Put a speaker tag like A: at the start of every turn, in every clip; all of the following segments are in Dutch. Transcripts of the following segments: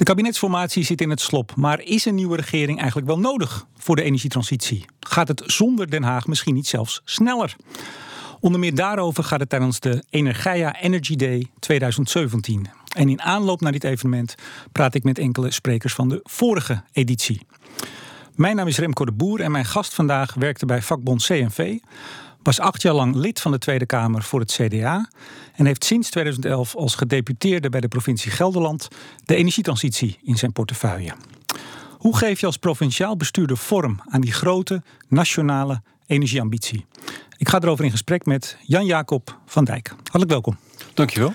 A: De kabinetsformatie zit in het slop, maar is een nieuwe regering eigenlijk wel nodig voor de energietransitie? Gaat het zonder Den Haag misschien niet zelfs sneller? Onder meer daarover gaat het tijdens de Energia Energy Day 2017. En in aanloop naar dit evenement praat ik met enkele sprekers van de vorige editie. Mijn naam is Remco de Boer en mijn gast vandaag werkte bij vakbond CNV, was acht jaar lang lid van de Tweede Kamer voor het CDA en heeft sinds 2011 als gedeputeerde bij de provincie Gelderland de energietransitie in zijn portefeuille. Hoe geef je als provinciaal bestuurder vorm aan die grote nationale energieambitie? Ik ga erover in gesprek met Jan-Jacob van Dijk. Hartelijk welkom.
B: Dankjewel.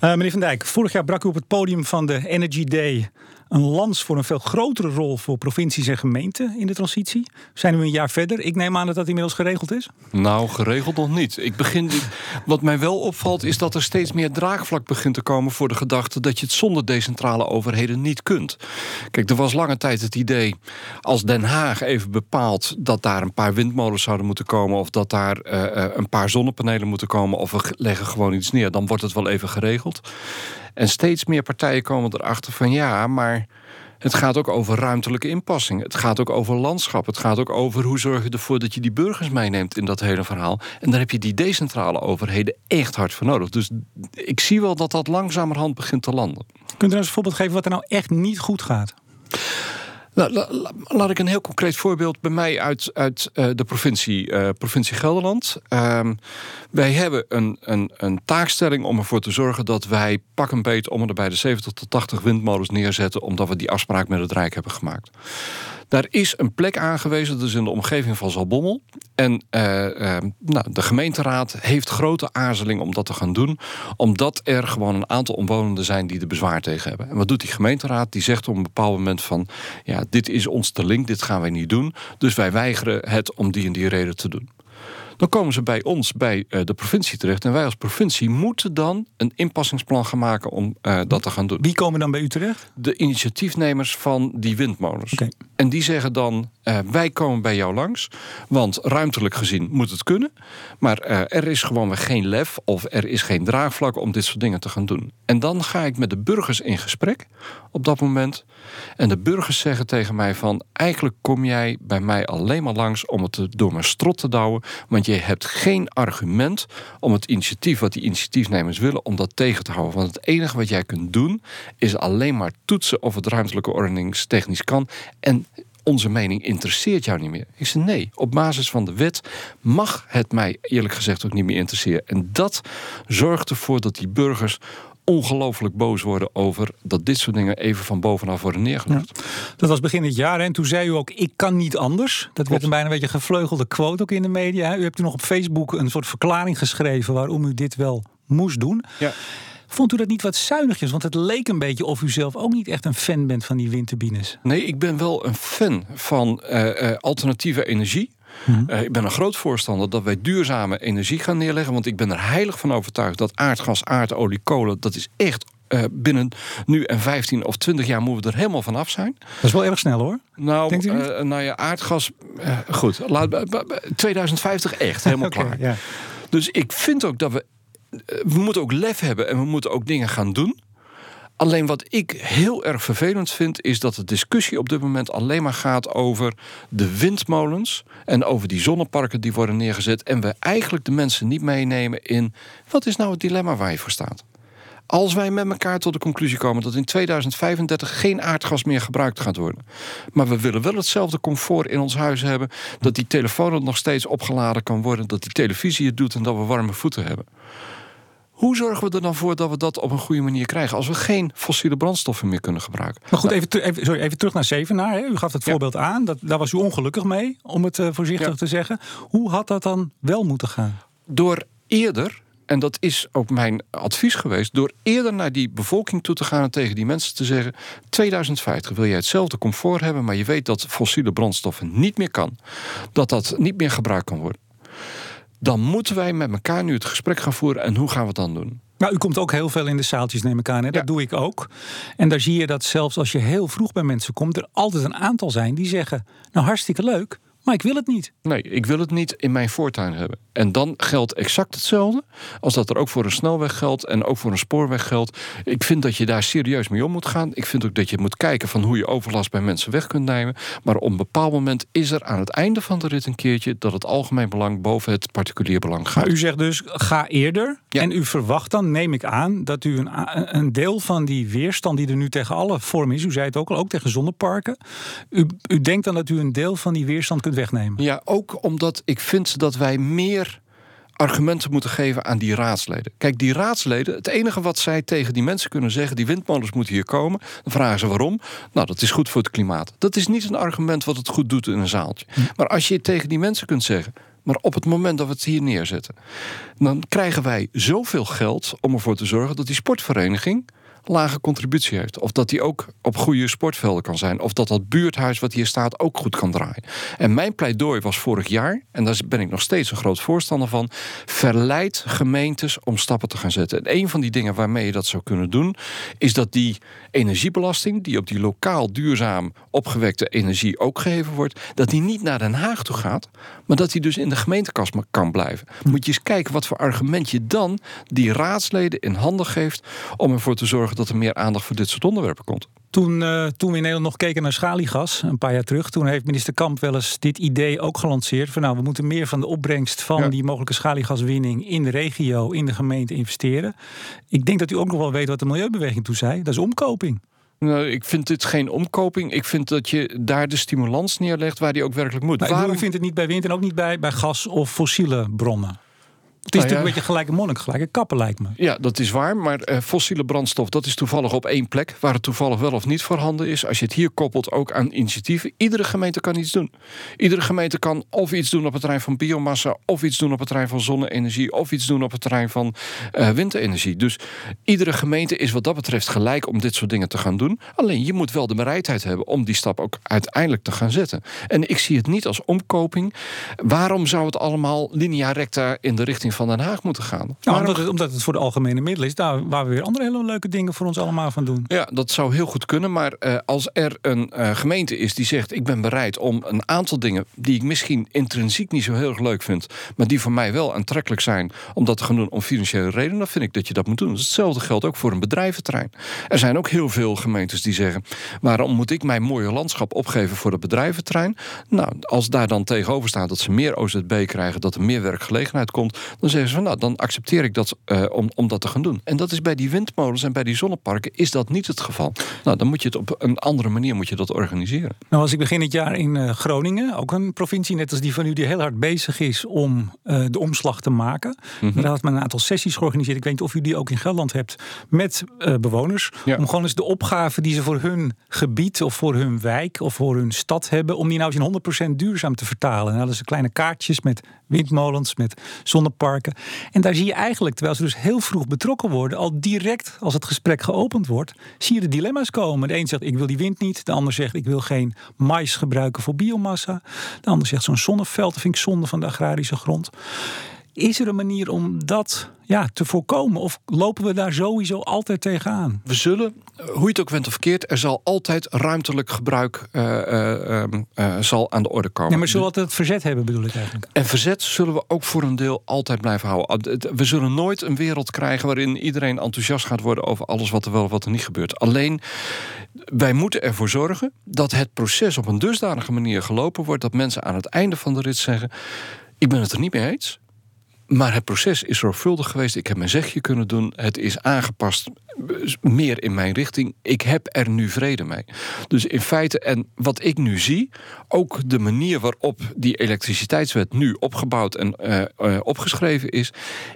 A: Uh, meneer Van Dijk, vorig jaar brak u op het podium van de Energy Day een lans voor een veel grotere rol voor provincies en gemeenten in de transitie. Zijn we een jaar verder? Ik neem aan dat dat inmiddels geregeld is.
B: Nou, geregeld nog niet. Ik begin, wat mij wel opvalt is dat er steeds meer draagvlak begint te komen voor de gedachte dat je het zonder decentrale overheden niet kunt. Kijk, er was lange tijd het idee als Den Haag even bepaalt dat daar een paar windmolens zouden moeten komen of dat daar uh, een paar zonnepanelen moeten komen of we leggen gewoon iets neer, dan wordt het wel even geregeld. En steeds meer partijen komen erachter van ja, maar het gaat ook over ruimtelijke inpassing. Het gaat ook over landschap. Het gaat ook over hoe zorg je ervoor dat je die burgers meeneemt in dat hele verhaal. En daar heb je die decentrale overheden echt hard voor nodig. Dus ik zie wel dat dat langzamerhand begint te landen.
A: Kunt u nou eens een voorbeeld geven wat er nou echt niet goed gaat?
B: Nou, laat ik een heel concreet voorbeeld bij mij uit, uit uh, de provincie, uh, provincie Gelderland. Uh, wij hebben een, een, een taakstelling om ervoor te zorgen dat wij pak een beet om er bij de 70 tot 80 windmolens neerzetten, omdat we die afspraak met het Rijk hebben gemaakt. Daar is een plek aangewezen, dus in de omgeving van Zalbommel. En uh, uh, nou, de gemeenteraad heeft grote aarzeling om dat te gaan doen. Omdat er gewoon een aantal omwonenden zijn die er bezwaar tegen hebben. En wat doet die gemeenteraad? Die zegt op een bepaald moment van... ja, dit is ons te link, dit gaan wij niet doen. Dus wij weigeren het om die en die reden te doen. Dan komen ze bij ons, bij uh, de provincie terecht. En wij als provincie moeten dan een inpassingsplan gaan maken om uh, dat te gaan doen.
A: Wie komen dan bij u terecht?
B: De initiatiefnemers van die windmolens. Okay. En die zeggen dan, uh, wij komen bij jou langs. Want ruimtelijk gezien moet het kunnen. Maar er is gewoon geen lef of er is geen draagvlak om dit soort dingen te gaan doen. En dan ga ik met de burgers in gesprek op dat moment. En de burgers zeggen tegen mij van... eigenlijk kom jij bij mij alleen maar langs om het door mijn strot te douwen... want je hebt geen argument om het initiatief wat die initiatiefnemers willen... om dat tegen te houden. Want het enige wat jij kunt doen is alleen maar toetsen... of het ruimtelijke ordeningstechnisch kan... en onze mening interesseert jou niet meer. Ik zei nee, op basis van de wet mag het mij eerlijk gezegd ook niet meer interesseren. En dat zorgt ervoor dat die burgers ongelooflijk boos worden over dat dit soort dingen even van bovenaf worden neergelegd.
A: Dat was begin dit jaar en toen zei u ook: Ik kan niet anders. Dat werd een bijna een beetje gevleugelde quote ook in de media. U hebt toen nog op Facebook een soort verklaring geschreven waarom u dit wel moest doen. Ja. Vond u dat niet wat zuinigjes? Want het leek een beetje of u zelf ook niet echt een fan bent van die windturbines.
B: Nee, ik ben wel een fan van uh, uh, alternatieve energie. Mhm. Uh, ik ben een groot voorstander dat wij duurzame energie gaan neerleggen. Want ik ben er heilig van overtuigd dat aardgas, aardolie, kolen, dat is echt uh, binnen nu en 15 of 20 jaar moeten we er helemaal vanaf zijn.
A: Dat is wel erg snel hoor.
B: Nou, uh, nou ja, aardgas. goed, laat, 2050 echt helemaal okay, klaar. Ja. Dus ik vind ook dat we. We moeten ook lef hebben en we moeten ook dingen gaan doen. Alleen wat ik heel erg vervelend vind, is dat de discussie op dit moment alleen maar gaat over de windmolens en over die zonneparken die worden neergezet. En we eigenlijk de mensen niet meenemen in wat is nou het dilemma waar je voor staat. Als wij met elkaar tot de conclusie komen dat in 2035 geen aardgas meer gebruikt gaat worden. Maar we willen wel hetzelfde comfort in ons huis hebben. Dat die telefoon nog steeds opgeladen kan worden. Dat die televisie het doet en dat we warme voeten hebben. Hoe zorgen we er dan voor dat we dat op een goede manier krijgen... als we geen fossiele brandstoffen meer kunnen gebruiken?
A: Maar goed, even, even, sorry, even terug naar Zevenaar. Hè. U gaf het voorbeeld aan. Dat, daar was u ongelukkig mee, om het uh, voorzichtig ja. te zeggen. Hoe had dat dan wel moeten gaan?
B: Door eerder en dat is ook mijn advies geweest, door eerder naar die bevolking toe te gaan en tegen die mensen te zeggen: 2050 wil jij hetzelfde comfort hebben, maar je weet dat fossiele brandstoffen niet meer kan, dat dat niet meer gebruikt kan worden dan moeten wij met elkaar nu het gesprek gaan voeren. En hoe gaan we het dan doen?
A: Nou, u komt ook heel veel in de zaaltjes, neem ik aan. Hè? Dat doe ik ook. En daar zie je dat zelfs als je heel vroeg bij mensen komt, er altijd een aantal zijn die zeggen: Nou, hartstikke leuk. Maar ik wil het niet.
B: Nee, ik wil het niet in mijn voortuin hebben. En dan geldt exact hetzelfde als dat er ook voor een snelweg geldt en ook voor een spoorweg geldt. Ik vind dat je daar serieus mee om moet gaan. Ik vind ook dat je moet kijken van hoe je overlast bij mensen weg kunt nemen. Maar op een bepaald moment is er aan het einde van de rit een keertje dat het algemeen belang boven het particulier belang gaat.
A: Maar u zegt dus ga eerder. En u verwacht dan, neem ik aan, dat u een, een deel van die weerstand die er nu tegen alle vormen is, u zei het ook al, ook tegen zonneparken. U, u denkt dan dat u een deel van die weerstand kunt wegnemen?
B: Ja, ook omdat ik vind dat wij meer argumenten moeten geven aan die raadsleden. Kijk, die raadsleden, het enige wat zij tegen die mensen kunnen zeggen, die windmolens moeten hier komen, dan vragen ze waarom. Nou, dat is goed voor het klimaat. Dat is niet een argument wat het goed doet in een zaaltje. Hm. Maar als je tegen die mensen kunt zeggen, maar op het moment dat we het hier neerzetten, dan krijgen wij zoveel geld om ervoor te zorgen dat die sportvereniging lage contributie heeft. Of dat die ook op goede sportvelden kan zijn. Of dat dat buurthuis wat hier staat ook goed kan draaien. En mijn pleidooi was vorig jaar, en daar ben ik nog steeds een groot voorstander van. Verleid gemeentes om stappen te gaan zetten. En een van die dingen waarmee je dat zou kunnen doen, is dat die energiebelasting, die op die lokaal duurzaam opgewekte energie ook gegeven wordt, dat die niet naar Den Haag toe gaat, maar dat die dus in de gemeentekas kan blijven. Moet je eens kijken wat voor argument je dan die raadsleden in handen geeft om ervoor te zorgen dat er meer aandacht voor dit soort onderwerpen komt.
A: Toen, uh, toen we in Nederland nog keken naar schaliegas, een paar jaar terug, toen heeft minister Kamp wel eens dit idee ook gelanceerd. Van nou, we moeten meer van de opbrengst van die mogelijke schaliegaswinning in de regio, in de gemeente investeren. Ik denk dat u ook nog wel weet wat de milieubeweging toen zei. Dat is omkoping.
B: Nou, ik vind dit geen omkoping. Ik vind dat je daar de stimulans neerlegt waar die ook werkelijk moet.
A: Maar Waarom... Vindt het niet bij wind en ook niet bij, bij gas of fossiele bronnen? Het is nou natuurlijk een beetje gelijke monnik, gelijke kappen lijkt me.
B: Ja, dat is waar. Maar uh, fossiele brandstof, dat is toevallig op één plek... waar het toevallig wel of niet voorhanden is. Als je het hier koppelt ook aan initiatieven... iedere gemeente kan iets doen. Iedere gemeente kan of iets doen op het terrein van biomassa... of iets doen op het terrein van zonne-energie... of iets doen op het terrein van uh, windenergie. Dus iedere gemeente is wat dat betreft gelijk om dit soort dingen te gaan doen. Alleen je moet wel de bereidheid hebben... om die stap ook uiteindelijk te gaan zetten. En ik zie het niet als omkoping. Waarom zou het allemaal linea recta in de richting van Den Haag moeten gaan.
A: Nou, omdat, het, omdat, het, voor de algemene middelen is, daar waar we weer andere hele leuke dingen voor ons allemaal van doen.
B: Ja, dat zou heel goed kunnen. Maar uh, als er een uh, gemeente is die zegt: Ik ben bereid om een aantal dingen die ik misschien intrinsiek niet zo heel erg leuk vind, maar die voor mij wel aantrekkelijk zijn om dat te gaan doen om financiële redenen, dan vind ik dat je dat moet doen. Dus hetzelfde geldt ook voor een bedrijventerrein. Er zijn ook heel veel gemeentes die zeggen: Waarom moet ik mijn mooie landschap opgeven voor het bedrijventerrein? Nou, als daar dan tegenover staat dat ze meer OZB krijgen, dat er meer werkgelegenheid komt, dan zeggen ze van nou, dan accepteer ik dat uh, om, om dat te gaan doen. En dat is bij die windmolens en bij die zonneparken is dat niet het geval. Nou, dan moet je het op een andere manier moet je dat organiseren.
A: Nou was ik begin het jaar in uh, Groningen, ook een provincie net als die van u, die heel hard bezig is om uh, de omslag te maken. Mm -hmm. Daar had men een aantal sessies georganiseerd. Ik weet niet of u die ook in Gelderland hebt met bewoners. Ja. Om gewoon eens de opgave die ze voor hun gebied of voor hun wijk of voor hun stad hebben, om die nou eens in 100% duurzaam te vertalen. En hadden ze kleine kaartjes met windmolens, met zonneparken. En daar zie je eigenlijk, terwijl ze dus heel vroeg betrokken worden, al direct als het gesprek geopend wordt, zie je de dilemma's komen. De een zegt ik wil die wind niet, de ander zegt ik wil geen mais gebruiken voor biomassa. De ander zegt zo'n zonneveld, vind ik zonde van de agrarische grond. Is er een manier om dat ja, te voorkomen? Of lopen we daar sowieso altijd tegenaan?
B: We zullen, hoe je het ook went of keert, er zal altijd ruimtelijk gebruik uh, uh, zal aan de orde komen.
A: Ja, maar zullen we altijd het verzet hebben, bedoel ik eigenlijk?
B: En verzet zullen we ook voor een deel altijd blijven houden. We zullen nooit een wereld krijgen waarin iedereen enthousiast gaat worden over alles wat er wel of wat er niet gebeurt. Alleen wij moeten ervoor zorgen dat het proces op een dusdanige manier gelopen wordt dat mensen aan het einde van de rit zeggen: Ik ben het er niet mee eens. Maar het proces is zorgvuldig geweest. Ik heb mijn zegje kunnen doen. Het is aangepast meer in mijn richting. Ik heb er nu vrede mee. Dus in feite, en wat ik nu zie, ook de manier waarop die elektriciteitswet nu opgebouwd en uh, uh, opgeschreven is,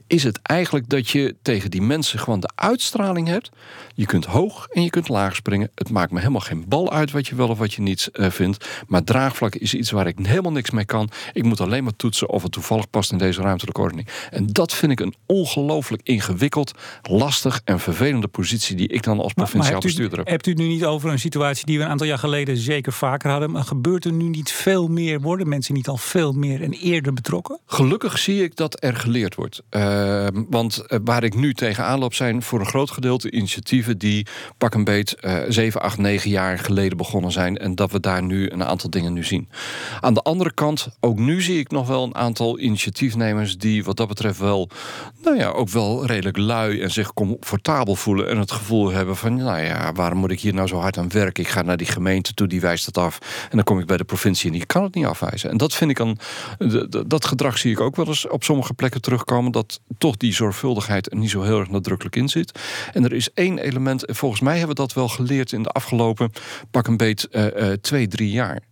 B: is het eigenlijk dat je tegen die mensen gewoon de uitstraling hebt. Je kunt hoog en je kunt laag springen. Het maakt me helemaal geen bal uit wat je wel of wat je niet vindt. Maar draagvlak is iets waar ik helemaal niks mee kan. Ik moet alleen maar toetsen of het toevallig past in deze ruimtelijke organisatie En dat vind ik een ongelooflijk ingewikkeld, lastig en vervelende positie die ik dan als provinciaal bestuurder heb.
A: Hebt u het nu niet over een situatie die we een aantal jaar geleden zeker vaker hadden? Maar gebeurt er nu niet veel meer? Worden mensen niet al veel meer en eerder betrokken?
B: Gelukkig zie ik dat er geleerd wordt. Uh, want eh, waar ik nu tegenaan loop zijn voor een groot gedeelte initiatieven die pak een beet uh, 7, 8, 9 jaar geleden begonnen zijn. En dat we daar nu een aantal dingen nu zien. Aan de andere kant, ook nu zie ik nog wel een aantal initiatiefnemers die wat dat betreft wel, nou ja, ook wel redelijk lui en zich comfortabel voelen. En het gevoel hebben van, nou ja, waarom moet ik hier nou zo hard aan werken? Ik ga naar die gemeente toe, die wijst het af. En dan kom ik bij de provincie en die kan het niet afwijzen. En dat vind ik dan, dat gedrag zie ik ook wel eens op sommige plekken terugkomen. Dat toch die zorgvuldigheid er niet zo heel erg nadrukkelijk in zit. En er is één element, en volgens mij hebben we dat wel geleerd in de afgelopen pak een beet uh, uh, twee, drie jaar.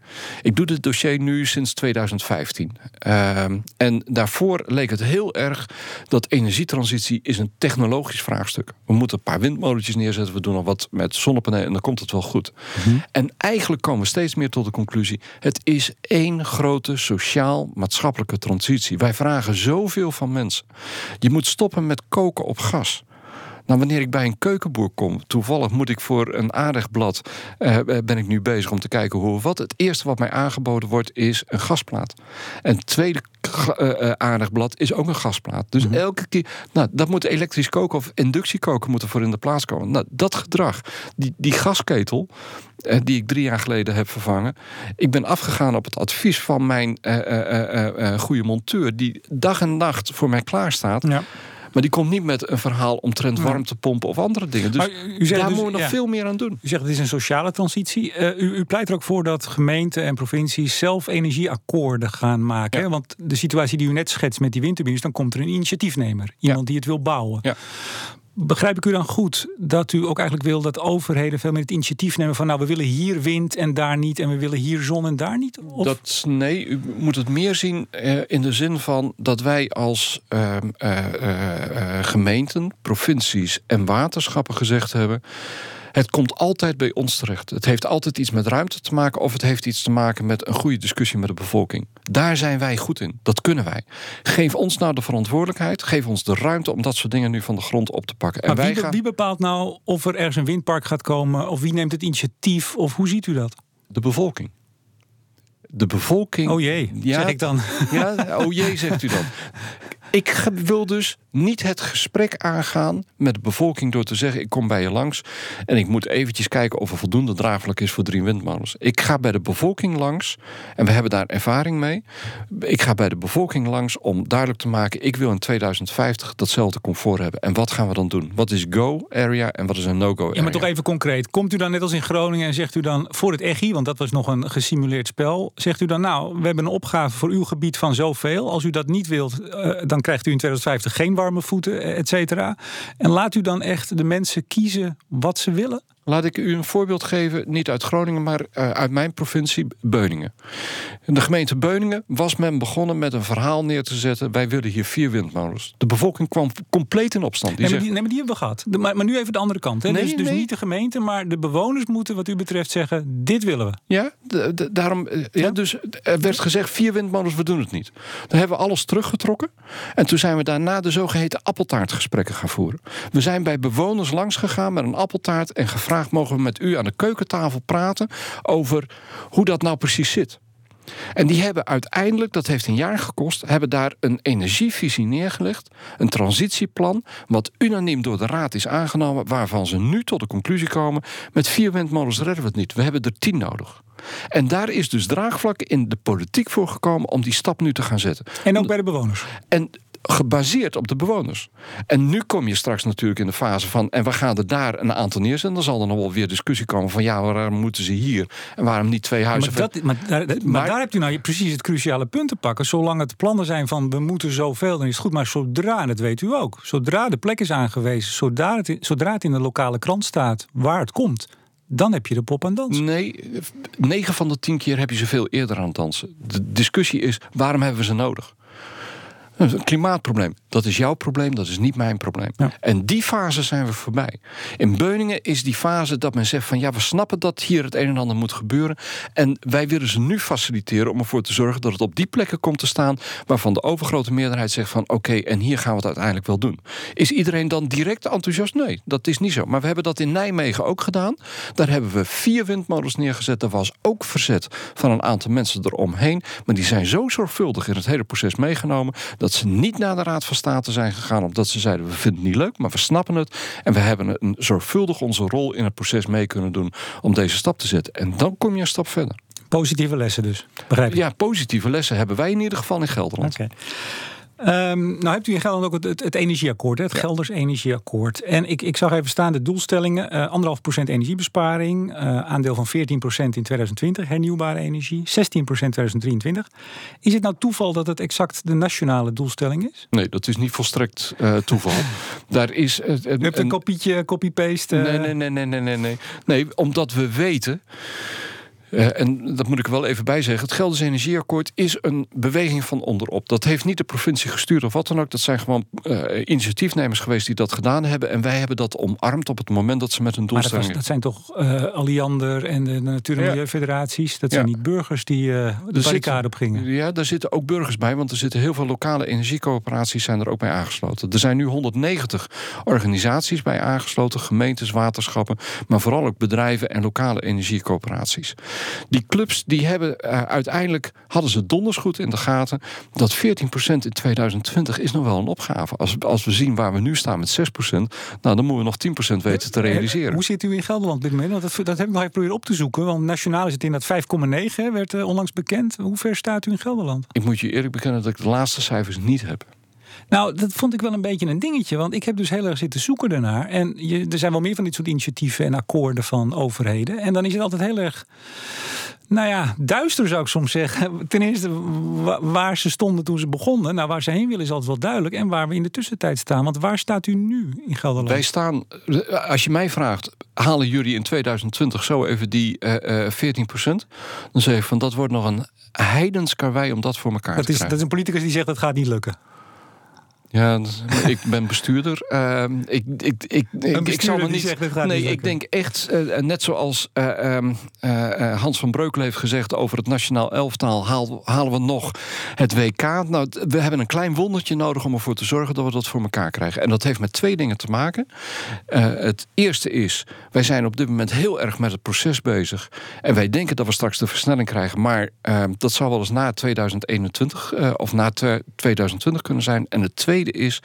B: Ik doe dit dossier nu sinds 2015. Uh, en daarvoor leek het heel erg dat energietransitie is een technologisch vraagstuk. We moeten een paar windmolentjes neerzetten, we doen nog wat met zonnepanelen en dan komt het wel goed. Mm -hmm. En eigenlijk komen we steeds meer tot de conclusie: het is één grote sociaal-maatschappelijke transitie. Wij vragen zoveel van mensen. Je moet stoppen met koken op gas. Nou, wanneer ik bij een keukenboer kom, toevallig moet ik voor een aardigblad, uh, ben ik nu bezig om te kijken hoe of wat. Het eerste wat mij aangeboden wordt is een gasplaat. En het tweede uh, aardigblad is ook een gasplaat. Dus mm -hmm. elke keer, nou, dat moet elektrisch koken of inductiekoken moeten voor in de plaats komen. Nou, dat gedrag, die, die gasketel, uh, die ik drie jaar geleden heb vervangen. Ik ben afgegaan op het advies van mijn goede monteur, die dag en nacht voor mij klaarstaat. Ja. Maar die komt niet met een verhaal omtrent warmtepompen of andere dingen. Dus u zegt daar dus, moeten we nog ja. veel meer aan doen.
A: U zegt het is een sociale transitie. Uh, u, u, pleit er ook voor dat gemeenten en provincies zelf energieakkoorden gaan maken. Ja. Want de situatie die u net schetst met die windturbines, dan komt er een initiatiefnemer. Iemand ja. die het wil bouwen. Begrijp ik u dan goed dat u ook eigenlijk wil dat overheden veel meer het initiatief nemen van nou we willen hier wind en daar niet en we willen hier zon en daar niet?
B: Of? Dat, nee, u moet het meer zien uh, in de zin van dat wij als uh, uh, gemeenten, provincies en waterschappen gezegd hebben het komt altijd bij ons terecht. Het heeft altijd iets met ruimte te maken of het heeft iets te maken met een goede discussie met de bevolking. Daar zijn wij goed in. Dat kunnen wij. Geef ons nou de verantwoordelijkheid. Geef ons de ruimte om dat soort dingen nu van de grond op te pakken.
A: En wij wie, gaan... wie bepaalt nou of er ergens een windpark gaat komen? Of wie neemt het initiatief? Of hoe ziet u dat?
B: De bevolking. De bevolking.
A: Oh jee, ja, zeg ik dan.
B: Ja, oh jee, zegt u dan. Ik wil dus niet het gesprek aangaan met de bevolking door te zeggen: ik kom bij je langs en ik moet eventjes kijken of er voldoende draagvlak is voor drie windmolens. Ik ga bij de bevolking langs en we hebben daar ervaring mee. Ik ga bij de bevolking langs om duidelijk te maken: ik wil in 2050 datzelfde comfort hebben. En wat gaan we dan doen? Wat is go area en wat is een no-go area?
A: Ja, maar toch even concreet. Komt u dan net als in Groningen en zegt u dan voor het EGI, want dat was nog een gesimuleerd spel, zegt u dan: nou, we hebben een opgave voor uw gebied van zoveel. Als u dat niet wilt, uh, dan krijgt u in 2050 geen voeten, et cetera. En laat u dan echt de mensen kiezen wat ze willen?
B: Laat ik u een voorbeeld geven, niet uit Groningen, maar uh, uit mijn provincie, Beuningen. In de gemeente Beuningen was men begonnen met een verhaal neer te zetten: wij willen hier vier windmolens. De bevolking kwam compleet in opstand.
A: Die nee, maar die, nee, maar die hebben we gehad. De, maar, maar, nu even de andere kant. Hè? Nee, dus, dus nee. niet de gemeente, maar de bewoners moeten, wat u betreft, zeggen: dit willen we.
B: Ja, de, de, daarom. Ja, ja, dus er werd gezegd: vier windmolens, we doen het niet. Dan hebben we alles teruggetrokken. En toen zijn we daarna de zogeheten appeltaartgesprekken gaan voeren. We zijn bij bewoners langs gegaan met een appeltaart en gevraagd mogen we met u aan de keukentafel praten over hoe dat nou precies zit. En die hebben uiteindelijk, dat heeft een jaar gekost, hebben daar een energievisie neergelegd. Een transitieplan, wat unaniem door de Raad is aangenomen, waarvan ze nu tot de conclusie komen: met vier windmolens redden we het niet. We hebben er tien nodig. En daar is dus draagvlak in de politiek voor gekomen om die stap nu te gaan zetten.
A: En ook bij de bewoners.
B: En gebaseerd op de bewoners. En nu kom je straks natuurlijk in de fase van... en we gaan er daar een aantal neerzetten. Dan zal er nog wel weer discussie komen van... ja, waarom moeten ze hier en waarom niet twee huizen?
A: Maar, dat, maar, daar, maar, maar daar hebt u nou precies het cruciale punt te pakken. Zolang het plannen zijn van we moeten zoveel, dan is het goed. Maar zodra, en dat weet u ook... zodra de plek is aangewezen... zodra het, zodra het in de lokale krant staat waar het komt dan heb je de pop aan dansen.
B: Nee, 9 van de 10 keer heb je ze veel eerder aan het dansen. De discussie is, waarom hebben we ze nodig? Een klimaatprobleem. Dat is jouw probleem, dat is niet mijn probleem. En die fase zijn we voorbij. In Beuningen is die fase dat men zegt van ja, we snappen dat hier het een en ander moet gebeuren. En wij willen ze nu faciliteren om ervoor te zorgen dat het op die plekken komt te staan waarvan de overgrote meerderheid zegt van oké, en hier gaan we het uiteindelijk wel doen. Is iedereen dan direct enthousiast? Nee, dat is niet zo. Maar we hebben dat in Nijmegen ook gedaan. Daar hebben we vier windmolens neergezet. Er was ook verzet van een aantal mensen eromheen. Maar die zijn zo zorgvuldig in het hele proces meegenomen dat ze niet naar de Raad van State zijn gegaan omdat ze zeiden we vinden het niet leuk, maar we snappen het en we hebben een zorgvuldig onze rol in het proces mee kunnen doen om deze stap te zetten. En dan kom je een stap verder.
A: Positieve lessen dus, begrijp je?
B: Ja, positieve lessen hebben wij in ieder geval in Gelderland.
A: Okay. Um, nou hebt u in Gelderland ook het, het, energieakkoord, het Gelders Energieakkoord. En ik, ik zag even staan de doelstellingen. Uh, anderhalf procent energiebesparing, uh, aandeel van 14 procent in 2020, hernieuwbare energie, 16 procent 2023. Is het nou toeval dat het exact de nationale doelstelling is?
B: Nee, dat is niet volstrekt uh, toeval. Daar is...
A: U hebt een kopietje, copy-paste?
B: Nee, nee, nee, nee, nee, nee. Nee, omdat we weten... Uh, en dat moet ik wel even bijzeggen. Het Gelders Energieakkoord is een beweging van onderop. Dat heeft niet de provincie gestuurd of wat dan ook. Dat zijn gewoon uh, initiatiefnemers geweest die dat gedaan hebben. En wij hebben dat omarmd op het moment dat ze met hun doelstelling...
A: Maar dat, dat zijn toch uh, Alliander en de Natuur- en Milieufederaties? Dat zijn niet burgers die de barricade op gingen?
B: Ja, daar zitten ook burgers bij. Want er zitten heel veel lokale energiecoöperaties zijn er ook bij aangesloten. Er zijn nu 190 organisaties bij aangesloten. Gemeentes, waterschappen. Maar vooral ook bedrijven en lokale energiecoöperaties. Die clubs die hebben uh, uiteindelijk hadden ze donders goed in de gaten dat 14% in 2020 is nog wel een opgave. Als, als we zien waar we nu staan met 6%, nou dan moeten we nog 10% weten te realiseren.
A: Hoe zit u in Gelderland dit moment? Want dat, dat heb ik nog even proberen op te zoeken. Want nationaal is het in dat 5,9 werd uh, onlangs bekend. Hoe ver staat u in Gelderland?
B: Ik moet je eerlijk bekennen dat ik de laatste cijfers niet heb.
A: Nou, dat vond ik wel een beetje een dingetje. Want ik heb dus heel erg zitten zoeken ernaar. En je, er zijn wel meer van dit soort initiatieven en akkoorden van overheden. En dan is het altijd heel erg. Nou ja, duister zou ik soms zeggen. Ten eerste waar ze stonden toen ze begonnen. Nou, waar ze heen willen is altijd wel duidelijk. En waar we in de tussentijd staan. Want waar staat u nu in Gelderland?
B: Wij staan, als je mij vraagt, halen jullie in 2020 zo even die uh, uh, 14% Dan zeg ik van dat wordt nog een heidens karwei om dat voor elkaar
A: dat
B: te
A: is,
B: krijgen.
A: Dat is een politicus die zegt dat gaat niet lukken.
B: Ja, ik ben bestuurder. Uh, ik, ik, ik, ik, ik zal me niet.
A: Zegt,
B: nee,
A: niet
B: ik denk echt, uh, net zoals uh, Hans van Breukel heeft gezegd over het nationaal elftaal, haal, halen we nog het WK. Nou, we hebben een klein wondertje nodig om ervoor te zorgen dat we dat voor elkaar krijgen. En dat heeft met twee dingen te maken. het eerste is, wij zijn op dit moment heel erg met het proces bezig. En wij denken dat we straks de versnelling krijgen. Maar ehm, dat zou wel eens na 2021 of na 2020 kunnen zijn. En het tweede is,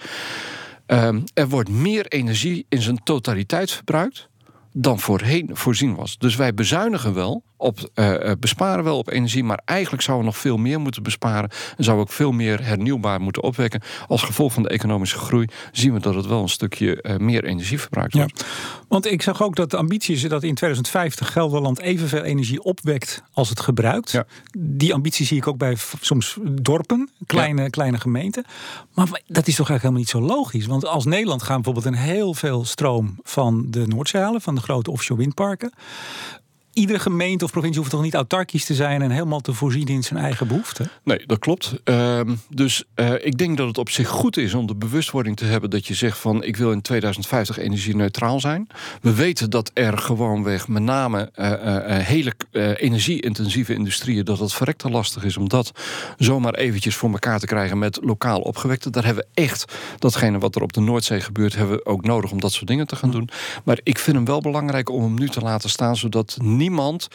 B: um, er wordt meer energie in zijn totaliteit verbruikt dan voorheen voorzien was. Dus wij bezuinigen wel, op, uh, besparen wel op energie, maar eigenlijk zouden we nog veel meer moeten besparen en zou ook veel meer hernieuwbaar moeten opwekken. Als gevolg van de economische groei zien we dat het wel een stukje uh, meer energie verbruikt wordt.
A: Ja, want ik zag ook dat de ambitie is dat in 2050 Gelderland evenveel energie opwekt als het gebruikt.
B: Ja.
A: Die ambitie zie ik ook bij soms dorpen, kleine, ja. kleine gemeenten. Maar dat is toch eigenlijk helemaal niet zo logisch. Want als Nederland gaan bijvoorbeeld een heel veel stroom van de Noordzee halen, van de grote offshore windparken iedere gemeente of provincie hoeft toch niet autarkisch te zijn en helemaal te voorzien in zijn eigen behoeften?
B: Nee, dat klopt. Uh, dus uh, ik denk dat het op zich goed is om de bewustwording te hebben dat je zegt van ik wil in 2050 energie-neutraal zijn. We weten dat er gewoonweg met name uh, hele energie-intensieve industrieën dat het verrekte lastig is om dat zomaar eventjes voor elkaar te krijgen met lokaal opgewekte. Daar hebben we echt datgene wat er op de Noordzee gebeurt, hebben we ook nodig om dat soort dingen te gaan doen. Maar ik vind hem wel belangrijk om hem nu te laten staan, zodat niemand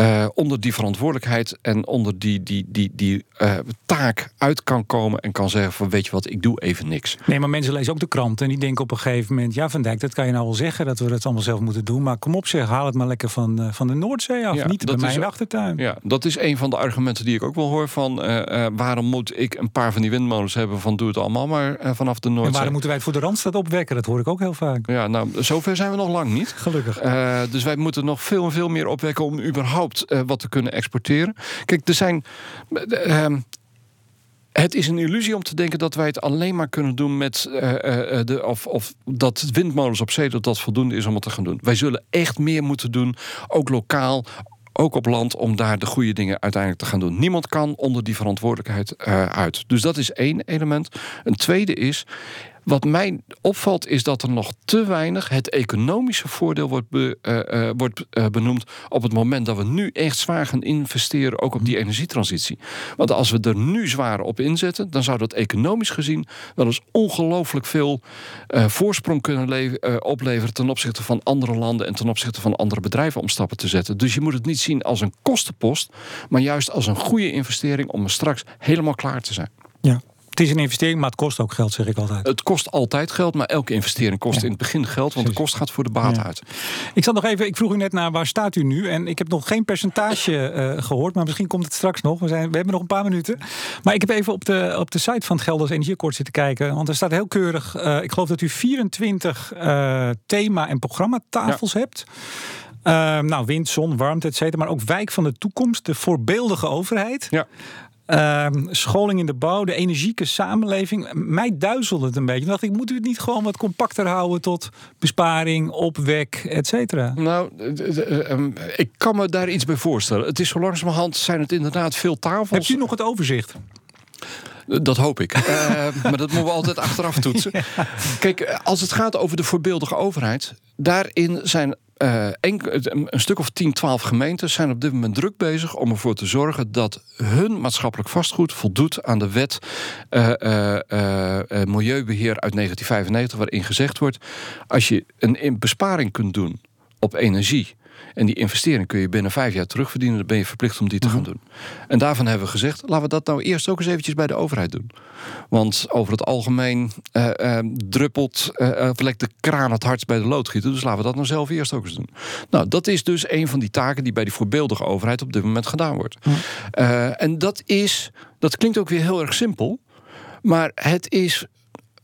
B: uh, onder die verantwoordelijkheid en onder die, die, die, die uh, taak uit kan komen en kan zeggen van weet je wat, ik doe even niks.
A: Nee, maar mensen lezen ook de krant en die denken op een gegeven moment, ja Van Dijk, dat kan je nou wel zeggen dat we dat allemaal zelf moeten doen, maar kom op zeg, haal het maar lekker van, uh, van de Noordzee af, ja, niet bij mijn achtertuin.
B: Ja, dat is een van de argumenten die ik ook wel hoor van waarom moet ik een paar van die windmolens hebben van doe het allemaal maar vanaf de Noordzee. En
A: waarom moeten wij het voor de Randstad opwekken? Dat hoor ik ook heel vaak.
B: Ja, nou, zover zijn we nog lang niet.
A: Gelukkig.
B: dus wij moeten nog veel en veel meer opwekken om überhaupt uh, wat te kunnen exporteren. Kijk, er zijn. Uh, het is een illusie om te denken dat wij het alleen maar kunnen doen met uh, de, of, of dat windmolens op zee dat dat voldoende is om het te gaan doen. Wij zullen echt meer moeten doen, ook lokaal ook op land, om daar de goede dingen uiteindelijk te gaan doen. Niemand kan onder die verantwoordelijkheid uit. Dus dat is één element. Een tweede is. Wat mij opvalt is dat er nog te weinig het economische voordeel wordt, be, uh, uh, wordt uh, benoemd op het moment dat we nu echt zwaar gaan investeren, ook op die energietransitie. Want als we er nu zwaar op inzetten, dan zou dat economisch gezien wel eens ongelooflijk veel voorsprong kunnen opleveren ten opzichte van andere landen en ten opzichte van andere bedrijven om stappen te zetten. Dus je moet het niet zien als een kostenpost, maar juist als een goede investering om er straks helemaal klaar te zijn.
A: Ja. Het is een investering, maar het kost ook geld, zeg ik altijd.
B: Het kost altijd geld, maar elke investering kost in het begin geld, want de kost gaat voor de baat ja. uit.
A: Ik zat nog even, ik vroeg u net naar waar staat u nu? En ik heb nog geen percentage uh, gehoord, maar misschien komt het straks nog. We, zijn, we hebben nog een paar minuten. Maar ik heb even op de, op de site van het Gelders Energieakkoord zitten kijken. Want er staat heel keurig, uh, ik geloof dat u 24 uh, thema- en programmatafels ja. hebt. Uh, nou, wind, zon, warmte, et cetera. Maar ook wijk van de toekomst, de voorbeeldige overheid.
B: Ja.
A: Uh, scholing in de bouw, de energieke samenleving. Mij duizelde het een beetje. Dan dacht ik, moeten we het niet gewoon wat compacter houden tot besparing, opwek, et cetera?
B: Nou, um, ik kan me daar iets bij voorstellen. Het is zo langzamerhand zijn het inderdaad veel tafels.
A: Hebt u nog het overzicht?
B: Dat hoop ik. uh, maar dat moeten we altijd achteraf toetsen. Ja. Kijk, als het gaat over de voorbeeldige overheid, daarin zijn uh, een, stuk of 10, 12 gemeentes zijn op dit moment druk bezig om ervoor te zorgen dat hun maatschappelijk vastgoed voldoet aan de wet uh, uh, Milieubeheer uit 1995, waarin gezegd wordt: als je een besparing kunt doen op energie en die investering kun je binnen vijf jaar terugverdienen. Dan ben je verplicht om die te gaan doen. En daarvan hebben we gezegd, laten we dat nou eerst ook eens eventjes bij de overheid doen. Want over het algemeen uh, uh, druppelt, uh, lekt de kraan het hardst bij de loodgieter. Dus laten we dat nou zelf eerst ook eens doen. Nou, dat is dus een van die taken die bij die voorbeeldige overheid op dit moment gedaan wordt. en dat is, dat klinkt ook weer heel erg simpel. Maar het is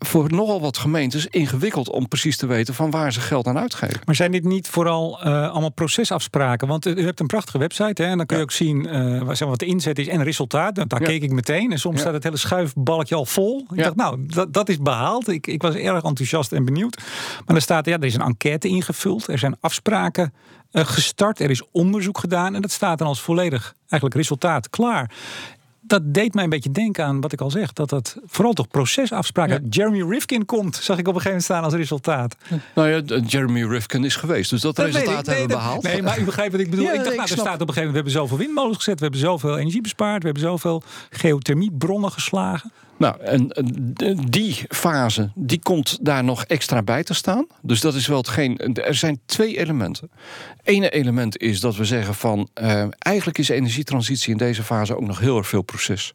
B: voor nogal wat gemeentes ingewikkeld om precies te weten van waar ze geld aan uitgeven.
A: Maar zijn dit niet vooral uh, allemaal procesafspraken? Want u hebt een prachtige website hè, en dan kun je ook zien uh, wat de inzet is en resultaat. Daar ja. keek ik meteen en soms ja. staat het hele schuifbalkje al vol. Ik dacht, nou, dat, dat is behaald. Ik, ik was erg enthousiast en benieuwd. Maar er staat, ja, er is een enquête ingevuld, er zijn afspraken uh, gestart, er is onderzoek gedaan en dat staat dan als volledig eigenlijk resultaat klaar dat deed mij een beetje denken aan wat ik al zeg. Dat dat vooral toch procesafspraken. Ja. Jeremy Rifkin komt, zag ik op een gegeven moment staan als resultaat.
B: Nou ja, Jeremy Rifkin is geweest. Dus dat, dat resultaat nee, hebben we behaald.
A: Nee, maar u begrijpt wat ik bedoel. Ja, ik dacht, nou, er staat op een gegeven moment, we hebben zoveel windmolens gezet. We hebben zoveel energie bespaard. We hebben zoveel geothermiebronnen geslagen.
B: Nou, en die fase, die komt daar nog extra bij te staan. Dus dat is wel hetgeen. Er zijn twee elementen. Ene element is dat we zeggen van. Uh, eigenlijk is energietransitie in deze fase ook nog heel erg veel proces.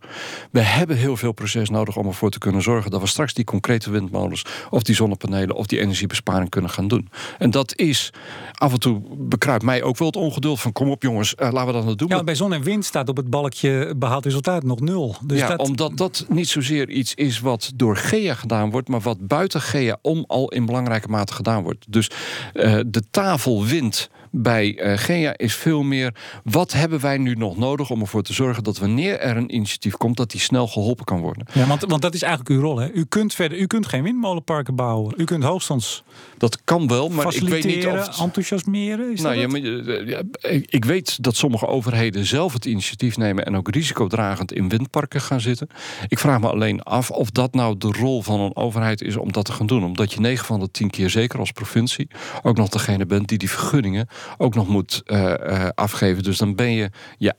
B: We hebben heel veel proces nodig om ervoor te kunnen zorgen dat we straks die concrete windmolens. of die zonnepanelen of die energiebesparing kunnen gaan doen. En dat is af en toe bekruipt mij ook wel het ongeduld van. kom op jongens, uh, laten we dat nou doen.
A: Ja, bij zon en wind staat op het balkje behaald resultaat nog nul.
B: Dus ja, dat... omdat dat niet zozeer iets is wat door GEA gedaan wordt, maar wat buiten GEA om al in belangrijke mate gedaan wordt. Dus uh, de tafel wint bij uh, GEA is veel meer. Wat hebben wij nu nog nodig om ervoor te zorgen dat wanneer er een initiatief komt, dat die snel geholpen kan worden?
A: Ja, want, want dat is eigenlijk uw rol. Hè? U kunt verder, u kunt geen windmolenparken bouwen. U kunt hoogstands.
B: Dat kan wel, maar ik weet niet of. Het...
A: enthousiasmeren. Is
B: nou, ja, maar, ja, ik weet dat sommige overheden zelf het initiatief nemen en ook risicodragend in windparken gaan zitten. Ik vraag me alleen af of dat nou de rol van een overheid is om dat te gaan doen. Omdat je 9 van de 10 keer, zeker als provincie, ook nog degene bent die die vergunningen ook nog moet uh, uh, afgeven. Dus dan ben je, je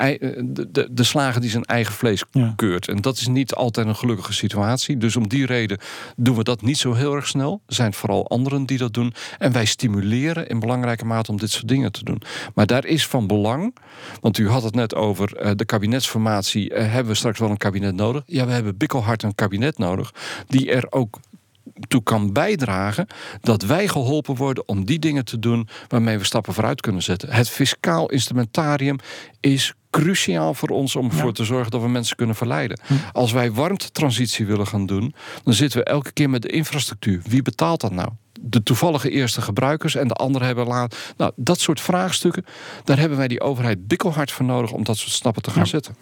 B: de, de, de, slager die zijn eigen vlees ja. keurt. En dat is niet altijd een gelukkige situatie. Dus om die reden doen we dat niet zo heel erg snel. Er zijn vooral anderen die dat doen. En wij stimuleren in belangrijke mate om dit soort dingen te doen. Maar daar is van belang, want u had het net over uh, de kabinetsformatie. hebben we straks wel een kabinet nodig? Ja, we hebben bikkelhard een kabinet nodig die er ook toe kan bijdragen dat wij geholpen worden om die dingen te doen waarmee we stappen vooruit kunnen zetten. Het fiscaal instrumentarium is cruciaal voor ons om ervoor ja. te zorgen dat we mensen kunnen verleiden. Hm. Als wij warmtetransitie willen gaan doen, dan zitten we elke keer met de infrastructuur. Wie betaalt dat nou? de toevallige eerste gebruikers en de anderen hebben laat. Nou, dat soort vraagstukken, daar hebben wij die overheid bikkelhard voor nodig om dat soort stappen te gaan ja. zetten.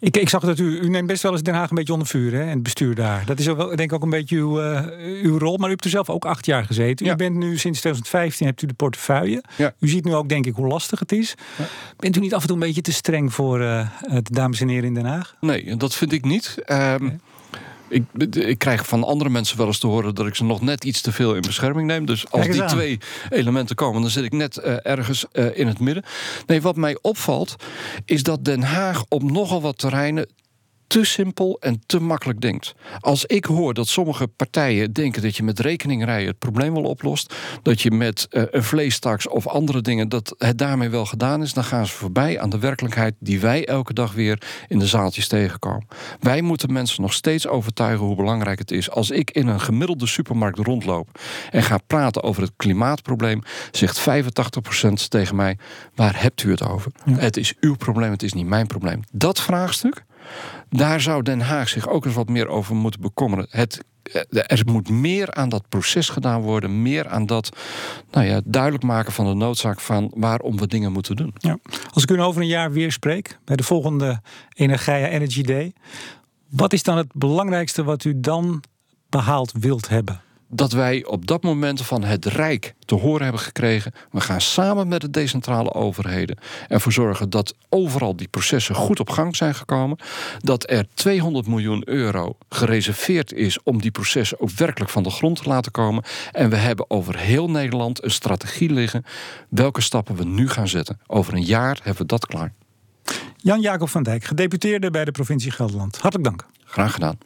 A: Ik, ik zag dat u, u neemt best wel eens Den Haag een beetje onder vuur, hè? En het bestuur daar. Dat is ook wel, denk ik ook een beetje uw, uh, uw rol. Maar u hebt er zelf ook acht jaar gezeten. U bent nu sinds 2015 hebt u de portefeuille. Ja. U ziet nu ook, denk ik, hoe lastig het is. Ja. Bent u niet af en toe een beetje te streng voor uh, de dames en heren in Den Haag?
B: Nee, dat vind ik niet. Um, ik, ik, krijg van andere mensen wel eens te horen dat ik ze nog net iets te veel in bescherming neem. Dus als die twee elementen komen, dan zit ik net uh, ergens uh, in het midden. Nee, wat mij opvalt, is dat Den Haag op nogal wat terreinen te simpel en te makkelijk denkt. Als ik hoor dat sommige partijen denken dat je met rekeningrijden het probleem wel oplost, dat je met uh, een vleestaks of andere dingen dat het daarmee wel gedaan is, dan gaan ze voorbij aan de werkelijkheid die wij elke dag weer in de zaaltjes tegenkomen. Wij moeten mensen nog steeds overtuigen hoe belangrijk het is. Als ik in een gemiddelde supermarkt rondloop en ga praten over het klimaatprobleem, zegt 85% tegen mij: waar hebt u het over? Het is uw probleem, het is niet mijn probleem. Dat vraagstuk daar zou Den Haag zich ook eens wat meer over moeten bekommeren. Het, eh, er moet meer aan dat proces gedaan worden. Meer aan dat nou ja, duidelijk maken van de noodzaak van waarom we dingen moeten doen. Ja.
A: Als ik u over een jaar weer spreek, bij de volgende Energia Energy Day. Wat is dan het belangrijkste wat u dan behaald wilt hebben?
B: Dat wij op dat moment van het Rijk te horen hebben gekregen. We gaan samen met de decentrale overheden ervoor zorgen dat overal die processen goed op gang zijn gekomen. Dat er 200 miljoen euro gereserveerd is om die processen ook werkelijk van de grond te laten komen. En we hebben over heel Nederland een strategie liggen welke stappen we nu gaan zetten. Over een jaar hebben we dat klaar.
A: Jan-Jacob van Dijk, gedeputeerde bij de provincie Gelderland. Hartelijk dank.
B: Graag gedaan.